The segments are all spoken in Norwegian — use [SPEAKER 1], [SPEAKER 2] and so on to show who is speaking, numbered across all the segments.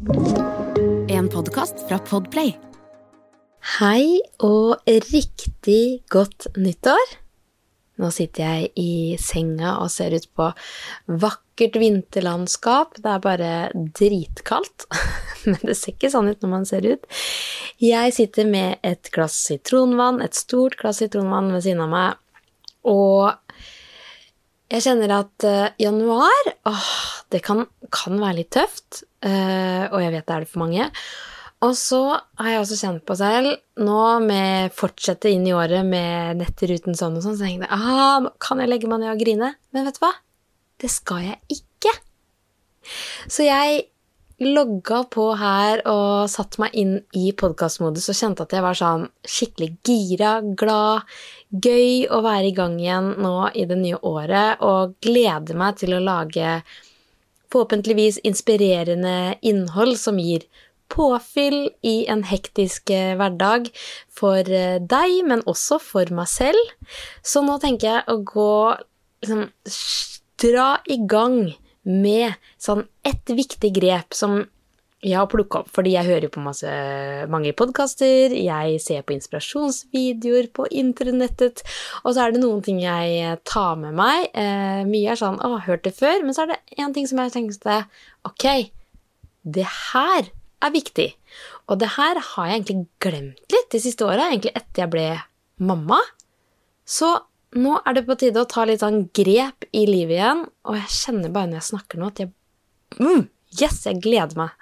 [SPEAKER 1] En podkast fra Podplay.
[SPEAKER 2] Hei og riktig godt nyttår. Nå sitter jeg i senga og ser ut på vakkert vinterlandskap. Det er bare dritkaldt, men det ser ikke sånn ut når man ser ut. Jeg sitter med et glass sitronvann, et stort glass sitronvann ved siden av meg, og jeg kjenner at uh, januar åh, det kan, kan være litt tøft, Uh, og jeg vet det er det for mange. Og så har jeg også kjent på selv, nå med fortsette inn i året med netter uten sånn og sånn, så tenkte jeg ah, kan jeg legge meg ned og grine? Men vet du hva? Det skal jeg ikke. Så jeg logga på her og satt meg inn i podkastmodus og kjente at jeg var sånn skikkelig gira, glad, gøy å være i gang igjen nå i det nye året, og gleder meg til å lage forhåpentligvis inspirerende innhold som gir påfyll i en hektisk eh, hverdag for eh, deg, men også for meg selv. Så nå tenker jeg å gå liksom dra i gang med sånn ett viktig grep som jeg har plukka opp fordi jeg hører på masse, mange podkaster, jeg ser på inspirasjonsvideoer på internettet, og så er det noen ting jeg tar med meg. Eh, mye er sånn 'Å, hørt det før', men så er det én ting som jeg tenkte Ok, det her er viktig. Og det her har jeg egentlig glemt litt de siste åra, egentlig etter jeg ble mamma. Så nå er det på tide å ta litt sånn grep i livet igjen, og jeg kjenner bare når jeg snakker nå, at jeg mm, Yes, jeg gleder meg.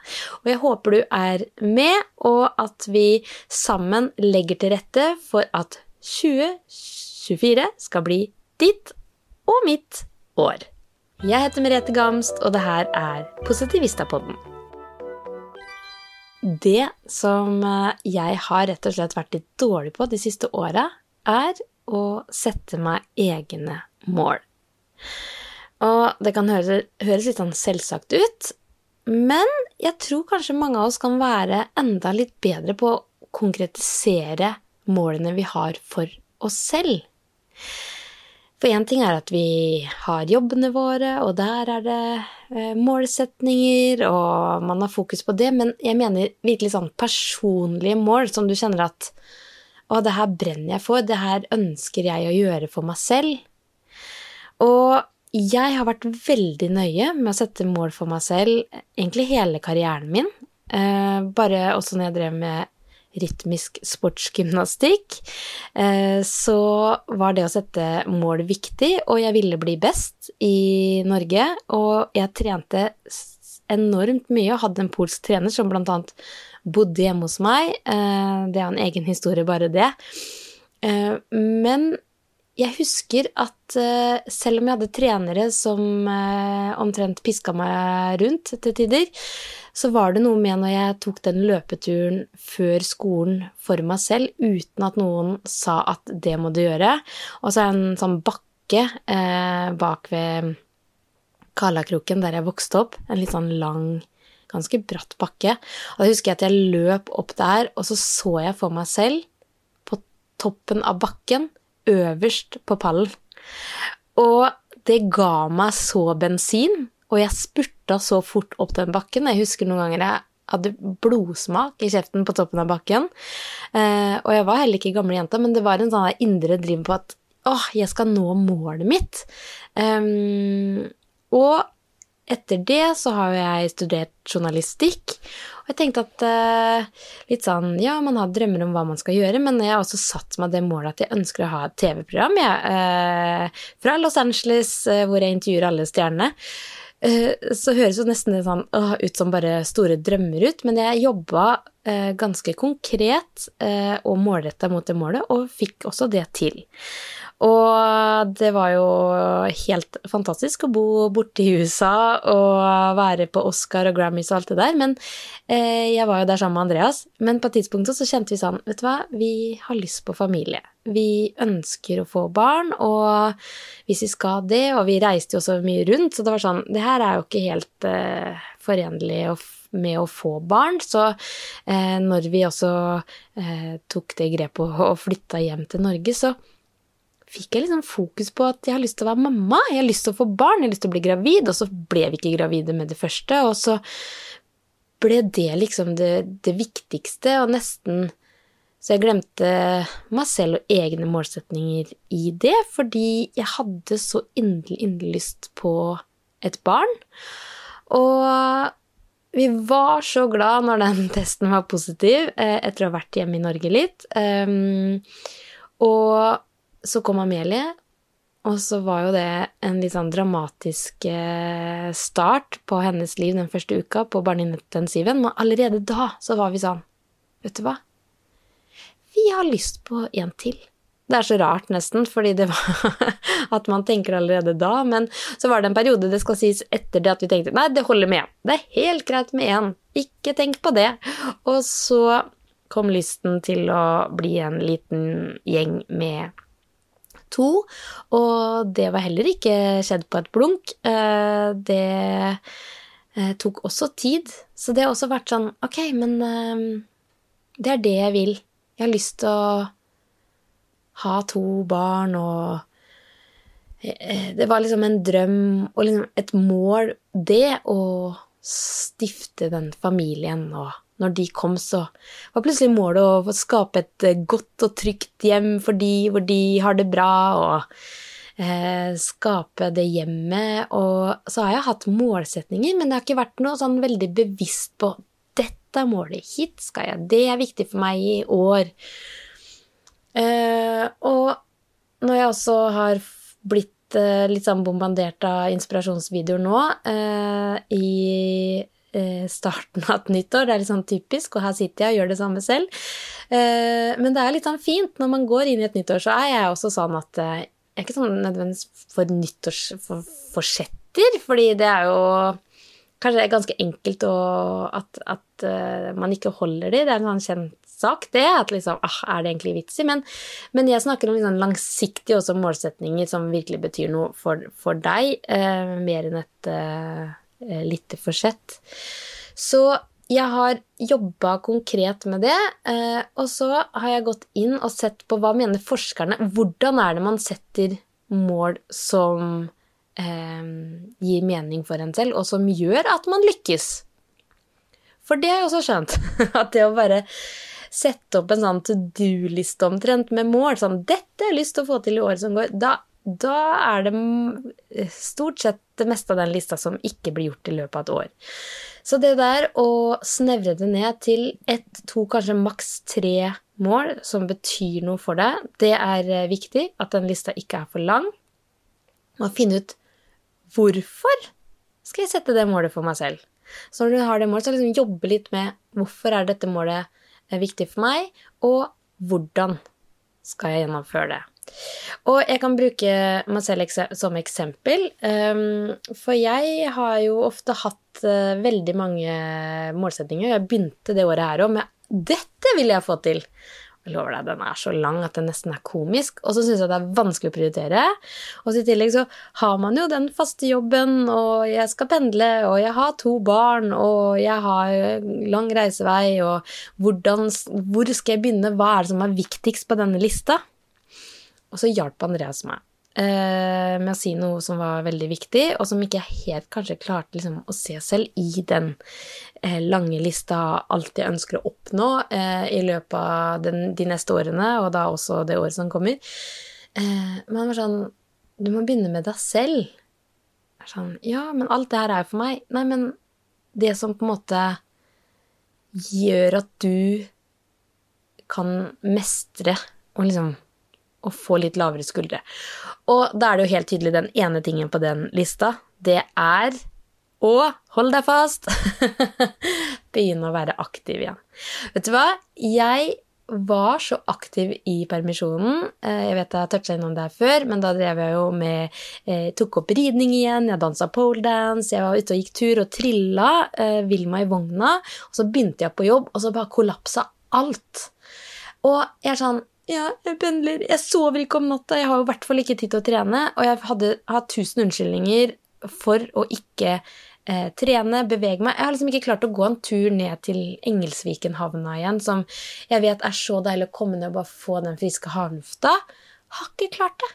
[SPEAKER 2] Og jeg håper du er med, og at vi sammen legger til rette for at 2024 skal bli ditt og mitt år. Jeg heter Merete Gamst, og det her er Positivistapodden. Det som eh, jeg har rett og slett vært litt dårlig på de siste åra, er å sette meg egne mål. Og det kan høres, høres litt sånn selvsagt ut, men jeg tror kanskje mange av oss kan være enda litt bedre på å konkretisere målene vi har for oss selv. For én ting er at vi har jobbene våre, og der er det eh, målsetninger, og man har fokus på det, men jeg mener virkelig sånn personlige mål som du kjenner at å, det her brenner jeg for, det her ønsker jeg å gjøre for meg selv. Og jeg har vært veldig nøye med å sette mål for meg selv egentlig hele karrieren min. Eh, bare også når jeg drev med rytmisk sportsgymnastikk, eh, så var det å sette mål viktig, og jeg ville bli best i Norge, og jeg trente enormt mye og hadde en polsk trener som blant annet bodde hjemme hos meg. Eh, det er en egen historie, bare det. Eh, Men jeg husker at eh, selv om jeg hadde trenere som omtrent piska meg rundt til tider, så var det noe med når jeg tok den løpeturen før skolen for meg selv, uten at noen sa at det må du gjøre. Og så er det en sånn bakke bak ved Kalakroken, der jeg vokste opp. En litt sånn lang, ganske bratt bakke. Og da husker jeg at jeg løp opp der, og så så jeg for meg selv på toppen av bakken, øverst på pallen. Og det ga meg så bensin, og jeg spurta så fort opp den bakken. Jeg husker noen ganger jeg hadde blodsmak i kjeften på toppen av bakken. Eh, og jeg var heller ikke gamle jenta, men det var en sånn indre driv på at åh, jeg skal nå målet mitt. Um, og etter det så har jeg studert journalistikk, og jeg tenkte at eh, litt sånn, ja, man har drømmer om hva man skal gjøre, men jeg har også satt meg det målet at jeg ønsker å ha et TV-program, eh, fra Los Angeles, eh, hvor jeg intervjuer alle stjernene. Eh, så høres jo nesten det sånn åh, ut som bare store drømmer ut, men jeg jobba eh, ganske konkret eh, og målretta mot det målet, og fikk også det til. Og det var jo helt fantastisk å bo borte i USA og være på Oscar og Grammys og alt det der, men eh, jeg var jo der sammen med Andreas. Men på et tidspunkt så kjente vi sånn, vet du hva, vi har lyst på familie. Vi ønsker å få barn, og hvis vi skal det, og vi reiste jo så mye rundt, så det var sånn, det her er jo ikke helt eh, forenlig å med å få barn, så eh, når vi også eh, tok det grepet og, og flytta hjem til Norge, så fikk jeg liksom fokus på at jeg har lyst til å være mamma, jeg har lyst til å få barn, jeg har lyst til å bli gravid, og så ble vi ikke gravide med det første, og så ble det liksom det, det viktigste, og nesten så jeg glemte meg selv og egne målsetninger i det, fordi jeg hadde så inderlig, inderlig lyst på et barn. Og vi var så glad når den testen var positiv, eh, etter å ha vært hjemme i Norge litt. Um, og så kom Amelie, og så var jo det en litt sånn dramatisk eh, start på hennes liv den første uka på barneintensiven, men allerede da så var vi sånn Vet du hva? Vi har lyst på en til. Det er så rart, nesten, fordi det var at man tenker allerede da, men så var det en periode, det skal sies, etter det at vi tenkte nei, det holder med én. Det er helt greit med én. Ikke tenk på det. Og så kom lysten til å bli en liten gjeng med to, og det var heller ikke skjedd på et blunk. Eh, Det eh, tok også tid, så det har også vært sånn Ok, men eh, det er det jeg vil. Jeg har lyst til å ha to barn og Det var liksom en drøm og liksom et mål, det å stifte den familien og når de kom, så var plutselig målet å skape et eh, godt og trygt hjem for de hvor de har det bra, og eh, skape det hjemmet. Og så har jeg hatt målsetninger, men det har ikke vært noe sånn veldig bevisst på dette er målet, hit skal jeg, det er viktig for meg i år. Eh, og når jeg også har blitt eh, litt sånn bombardert av inspirasjonsvideoer nå, eh, i starten av et nytt år. Det er litt sånn typisk, og her sitter jeg og gjør det samme selv. Eh, men det er litt sånn fint når man går inn i et nytt år, så er jeg også sånn at eh, jeg er ikke sånn nødvendigvis for nyttårsforsetter, fordi det er jo kanskje ganske enkelt å, at, at eh, man ikke holder de. Det er en sånn kjent sak, det. At liksom, ah, er det egentlig vits i? Men, men jeg snakker om liksom langsiktige også målsetninger som virkelig betyr noe for, for deg, eh, mer enn et eh, lite forsett. Så jeg har jobba konkret med det, eh, og så har jeg gått inn og sett på hva mener forskerne Hvordan er det man setter mål som eh, gir mening for en selv, og som gjør at man lykkes? For det har jeg også skjønt, at det å bare sette opp en sånn to do-liste omtrent med mål, sånn 'Dette har jeg lyst til å få til i året som går', da, da er det stort sett det meste av den lista som ikke blir gjort i løpet av et år. Så det der å snevre det ned til ett, to, kanskje maks tre mål som betyr noe for deg, det er eh, viktig. At den lista ikke er for lang. Og finne ut hvorfor skal jeg sette det målet for meg selv. Så når du har det målet, så liksom jobbe litt med hvorfor er dette målet eh, viktig for meg, og hvordan skal jeg gjennomføre det. Og jeg kan bruke meg selv som eksempel, ehm, for jeg har jo ofte hatt eh, veldig mange målsetninger. Jeg begynte det året her òg med 'dette vil jeg få til'. Jeg lover deg, den er så lang at den nesten er komisk. Og så syns jeg det er vanskelig å prioritere. Og i tillegg så har man jo den faste jobben, og jeg skal pendle, og jeg har to barn, og jeg har lang reisevei, og hvordan, hvor skal jeg begynne? Hva er det som er viktigst på denne lista? Og så hjalp Andreas meg eh, med å si noe som var veldig viktig, og som ikke jeg helt kanskje klarte liksom, å se selv i den eh, lange lista av alt jeg ønsker å oppnå eh, i løpet av den, de neste årene, og da også det året som kommer. Eh, men han var sånn Du må begynne med deg selv. Sånn, ja, men alt det her er jo for meg. Nei, men det som på en måte gjør at du kan mestre og liksom og få litt lavere skuldre. Og da er det jo helt tydelig den ene tingen på den lista. Det er å hold deg fast! Begynne å være aktiv igjen. Vet du hva? Jeg var så aktiv i permisjonen. Eh, Jeg vet jeg har toucha innom det her før, men da drev jeg jo med jeg Tok opp ridning igjen, jeg dansa poledance, jeg var ute og gikk tur og trilla eh, Vilma i vogna. Og så begynte jeg på jobb, og så bare kollapsa alt. Og jeg er sånn ja, jeg pendler, jeg sover ikke om natta, jeg har i hvert fall ikke tid til å trene, og jeg hadde hatt tusen unnskyldninger for å ikke eh, trene, bevege meg. Jeg har liksom ikke klart å gå en tur ned til Engelsviken havna igjen, som jeg vet er så deilig å komme ned og bare få den friske havlufta. Har ikke klart det.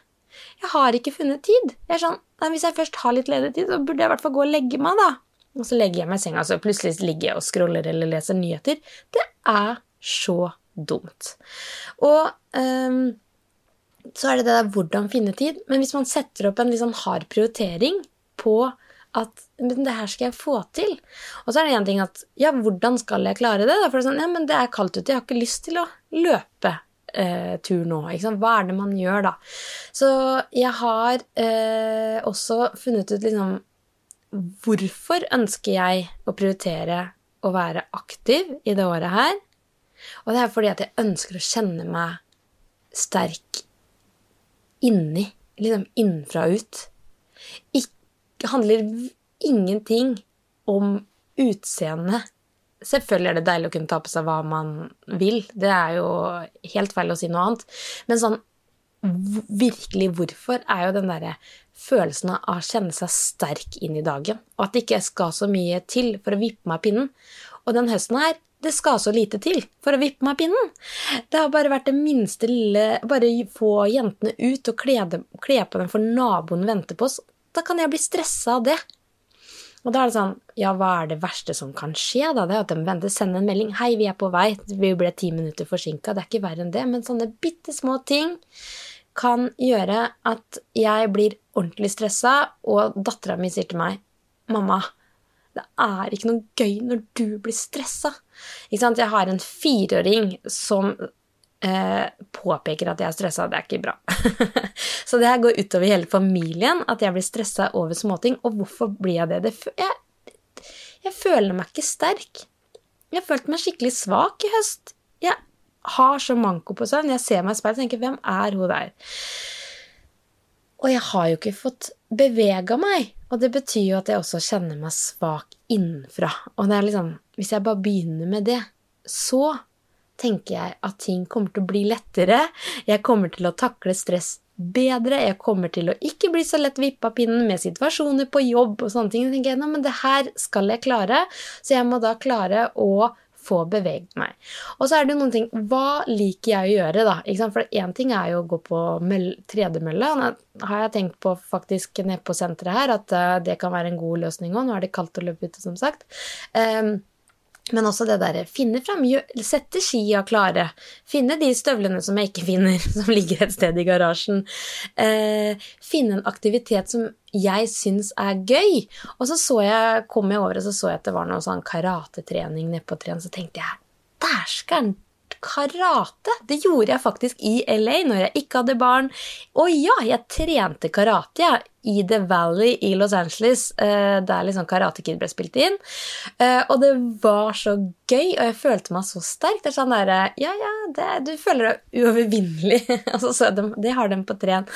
[SPEAKER 2] Jeg har ikke funnet tid. Jeg er sånn, Hvis jeg først har litt ledig tid, så burde jeg i hvert fall gå og legge meg, da. Og så legger jeg meg i senga, så plutselig ligger jeg og scroller eller leser nyheter. Det er så dumt. Og um, så er det det der hvordan finne tid. Men hvis man setter opp en sånn hard prioritering på at men det her skal jeg få til. Og så er det én ting at ja, hvordan skal jeg klare det? For det er sånn, ja, men det er kaldt ute, jeg har ikke lyst til å løpe eh, tur nå. Ikke sant? Hva er det man gjør da? Så jeg har eh, også funnet ut liksom Hvorfor ønsker jeg å prioritere å være aktiv i det året her? Og det er fordi at jeg ønsker å kjenne meg sterk inni. Liksom innenfra og ut. Ikke handler ingenting om utseende. Selvfølgelig er det deilig å kunne ta på seg hva man vil. Det er jo helt feil å si noe annet. Men sånn virkelig hvorfor er jo den derre følelsen av å kjenne seg sterk inn i dagen. Og at det ikke skal så mye til for å vippe meg pinnen. Og den høsten her, det skal så lite til for å vippe meg pinnen. Det har bare vært det minste lille Bare få jentene ut og kle, dem, kle på dem for naboen venter på oss. Da kan jeg bli stressa av det. Og da er det sånn, ja, hva er det verste som kan skje, da? Det er at de venter, sender en melding. Hei, vi er på vei. Vi ble ti minutter forsinka. Det er ikke verre enn det. Men sånne bitte små ting kan gjøre at jeg blir ordentlig stressa, og dattera mi sier til meg, mamma, det er ikke noe gøy når du blir stressa. Jeg har en fireåring som eh, påpeker at jeg er stressa. Det er ikke bra. Så det her går utover hele familien, at jeg blir stressa over småting. Og hvorfor blir jeg det? det jeg, jeg føler meg ikke sterk. Jeg har følt meg skikkelig svak i høst. Jeg har så manko på søvn. Jeg ser meg i speilet og tenker 'hvem er hun der'? Og jeg har jo ikke fått bevega meg. Og det betyr jo at jeg også kjenner meg svak innenfra. Og det er liksom, hvis jeg bare begynner med det, så tenker jeg at ting kommer til å bli lettere. Jeg kommer til å takle stress bedre. Jeg kommer til å ikke bli så lett vippa pinnen med situasjoner på jobb og sånne ting. Jeg tenker, «Nå, men det her skal jeg klare, så jeg må da klare å få beveget meg. Og så er det jo noen ting Hva liker jeg å gjøre, da? For én ting er jo å gå på møll- tredemølle. Nå har jeg tenkt på faktisk nede på senteret her at eh, det kan være en god løsning òg. Nå er det kaldt å løpe ute, som sagt. Um, men også det derre finne fram, sette skia klare. Finne de støvlene som jeg ikke finner, som ligger et sted i garasjen. Eh, finne en aktivitet som jeg syns er gøy. Og så så jeg, kom jeg over og så så jeg at det var noe sånn karatetrening nedpå treen, så tenkte jeg dæsken! Karate! Det gjorde jeg faktisk i LA når jeg ikke hadde barn. Og ja, jeg trente karate jeg, i The Valley i Los Angeles, eh, der liksom Karate Kid ble spilt inn. Eh, og det var så gøy, og jeg følte meg så sterk. Det er sånn derre Ja, ja, det, du føler deg uovervinnelig. altså, så de, det har de på tren.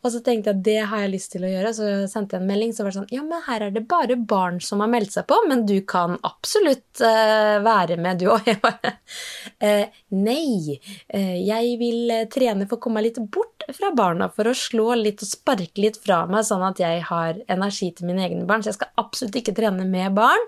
[SPEAKER 2] Og så tenkte jeg det har jeg lyst til å gjøre, så sendte jeg en melding. Så var det sånn Ja, men her er det bare barn som har meldt seg på, men du kan absolutt uh, være med, du òg. Jeg bare eh, Nei, eh, jeg vil eh, trene for å komme meg litt bort fra barna, for å slå litt og sparke litt fra meg, sånn at jeg har energi til mine egne barn. Så jeg skal absolutt ikke trene med barn.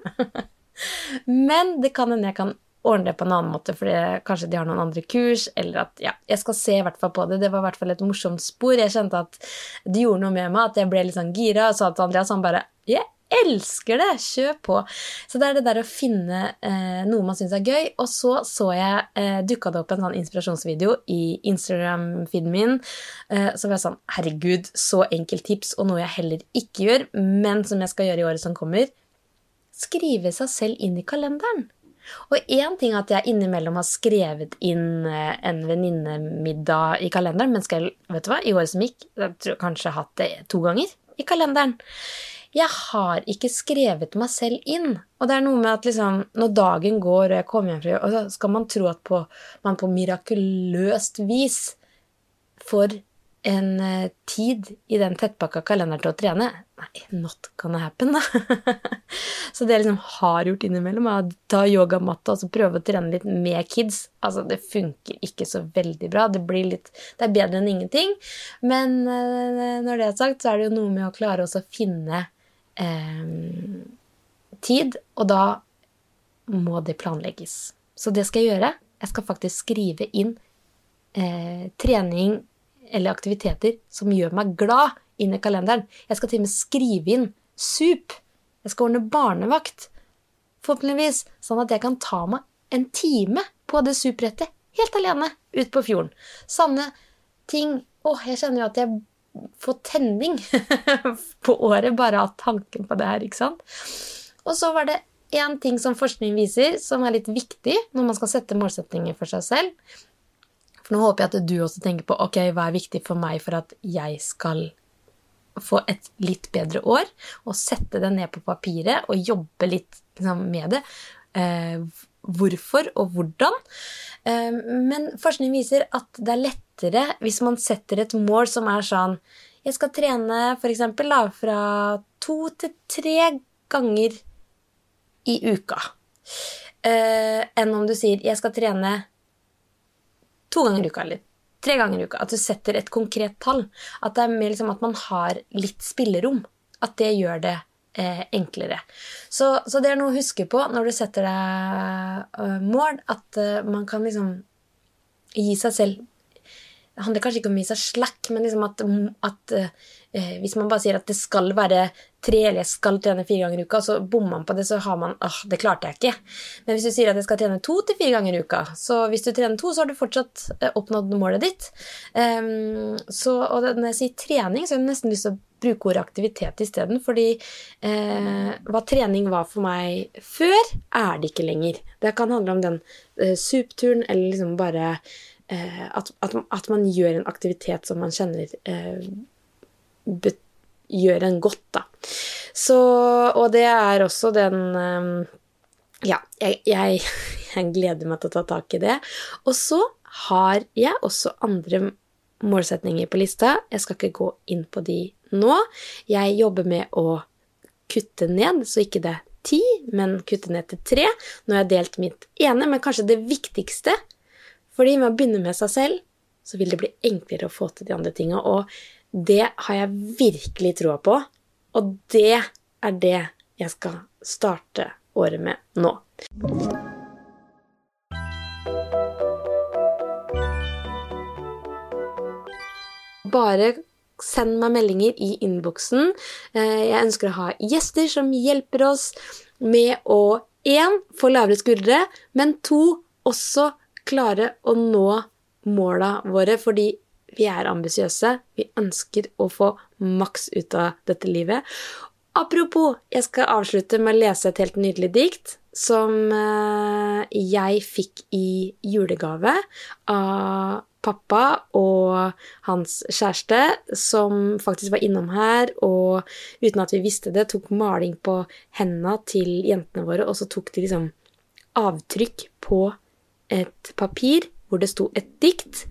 [SPEAKER 2] Men det kan hende jeg kan ordne det på en annen måte, for kanskje de har noen andre kurs, eller at ja, jeg skal se i hvert fall på det. Det var i hvert fall et morsomt spor. Jeg kjente at det gjorde noe med meg, at jeg ble litt sånn gira, og sa til Andreas han bare Jeg elsker det! Kjør på! Så det er det der å finne eh, noe man syns er gøy. Og så så jeg eh, dukka det opp en sånn inspirasjonsvideo i Instagram-feeden min. Eh, så var jeg sånn Herregud, så enkelt tips, og noe jeg heller ikke gjør, men som jeg skal gjøre i året som kommer. Skrive seg selv inn i kalenderen. Og én ting er at jeg innimellom har skrevet inn eh, en venninnemiddag i kalenderen, men skal vet du hva, i året som gikk, jeg tror jeg kanskje hatt det to ganger i kalenderen. Jeg har ikke skrevet meg selv inn. Og det er noe med at liksom, når dagen går, og jeg kommer hjem fra jobb, så skal man tro at på, man på mirakuløst vis får en eh, tid i den tettpakka kalenderen til å trene. Nei, not gonna happen, da. så det jeg liksom har gjort innimellom, er å ta yogamatta og så prøve å trene litt med kids. Altså, det funker ikke så veldig bra. Det, litt, det er bedre enn ingenting. Men eh, når det er sagt, så er det jo noe med å klare å finne eh, tid, og da må det planlegges. Så det skal jeg gjøre. Jeg skal faktisk skrive inn eh, trening eller aktiviteter som gjør meg glad, inn i kalenderen. Jeg skal til og med skrive inn sup. Jeg skal ordne barnevakt. Forhåpentligvis sånn at jeg kan ta meg en time på det SUP-rettet helt alene ut på fjorden. Sanne ting Åh, jeg kjenner jo at jeg får tenning på året bare av tanken på det her, ikke sant? Og så var det én ting som forskning viser, som er litt viktig når man skal sette målsetninger for seg selv. For nå håper jeg at du også tenker på ok, hva er viktig for meg for at jeg skal få et litt bedre år, og sette det ned på papiret og jobbe litt liksom, med det. Eh, hvorfor og hvordan. Eh, men forskning viser at det er lettere hvis man setter et mål som er sånn Jeg skal trene f.eks. fra to til tre ganger i uka. Eh, enn om du sier 'jeg skal trene to ganger i uka', eller tre ganger i uka. At du setter et konkret tall. At det er mer liksom at man har litt spillerom. At det gjør det eh, enklere. Så, så, det er noe å huske på når du setter deg uh, mål, at uh, man kan liksom gi seg selv Det handler kanskje ikke om seg slack, men liksom at, at eh, hvis man bare sier at det skal være tre, eller jeg skal trene fire ganger i uka, så bommer man på det, så har man åh, det klarte jeg ikke. Men hvis du sier at jeg skal trene to til fire ganger i uka, så hvis du trener to, så har du fortsatt oppnådd målet ditt. Um, så, og når jeg sier trening, så har jeg nesten lyst til å bruke ordet aktivitet isteden. Fordi eh, hva trening var for meg før, er det ikke lenger. Det kan handle om den eh, supturen, eller liksom bare eh, at, at, at, man gjør en aktivitet som man kjenner eh, gjør en godt, da. Så Og det er også den eh, Ja, jeg, jeg, jeg gleder meg til å ta tak i det. Og så har jeg også andre målsetninger på lista. Jeg skal ikke gå inn på de nå. Jeg jobber med å kutte ned, så ikke det er ti, men kutte ned til tre. Nå har jeg delt mitt ene, men kanskje det viktigste. Fordi med å begynne med seg selv, så vil det bli enklere å få til de andre tinga. Og det har jeg virkelig troa på, og det er det jeg skal starte året med nå. Bare send meg meldinger i innboksen. Eh, jeg ønsker å ha gjester som hjelper oss med å én få lavere skuldre, men to også klare å nå måla våre, fordi vi er ambisiøse. Vi ønsker å få maks ut av dette livet. Apropos, jeg skal avslutte med å lese et helt nydelig dikt som eh, jeg fikk i julegave av pappa og hans kjæreste, som faktisk var innom her og uten at vi visste det, tok maling på hendene til jentene våre, og så tok de liksom avtrykk på et papir hvor det sto et dikt.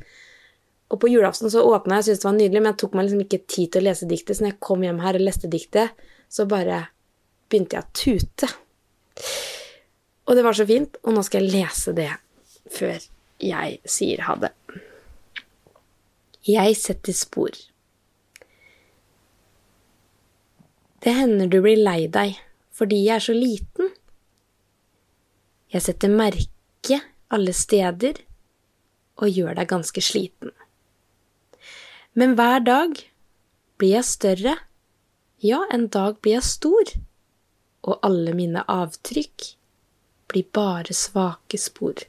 [SPEAKER 2] Og på julaften så åpna jeg, syntes det var nydelig, men jeg tok meg liksom ikke tid til å lese diktet, så når jeg kom hjem her og leste diktet, så bare begynte jeg å tute. Og det var så fint, og nå skal jeg lese det før jeg sier ha det. Jeg setter spor. Det hender du blir lei deg fordi jeg er så liten. Jeg setter merke alle steder og gjør deg ganske sliten. Men hver dag blir jeg større, ja, en dag blir jeg stor, og alle mine avtrykk blir bare svake spor.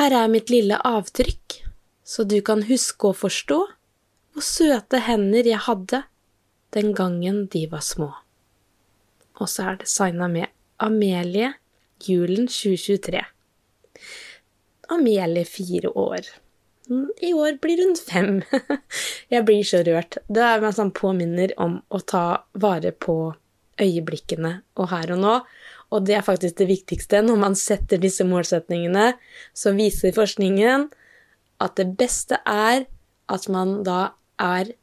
[SPEAKER 2] Her er mitt lille avtrykk, så du kan huske å forstå hvor søte hender jeg hadde den gangen de var små. Og så er det signa med Amelie, julen 2023. Amelie fire år. I år blir hun fem. Jeg blir så rørt. Det er meg som påminner om å ta vare på øyeblikkene og her og nå. Og det er faktisk det viktigste. Når man setter disse målsetningene, så viser forskningen at det beste er at man da er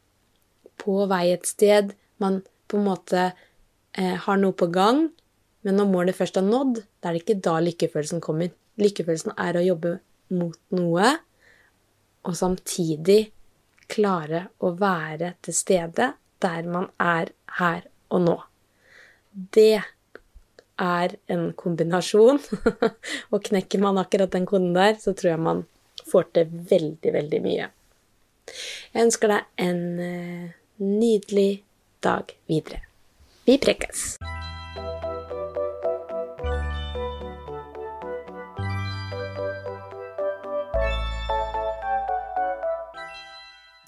[SPEAKER 2] på vei et sted, man på en måte eh, har noe på gang, men når målet først er nådd, da er det ikke da lykkefølelsen kommer. Lykkefølelsen er å jobbe mot noe, og samtidig klare å være til stede der man er her og nå. Det er en kombinasjon, og knekker man akkurat den koden der, så tror jeg man får til veldig, veldig mye. Jeg ønsker deg en eh, nydelig dag videre. Vi prekes!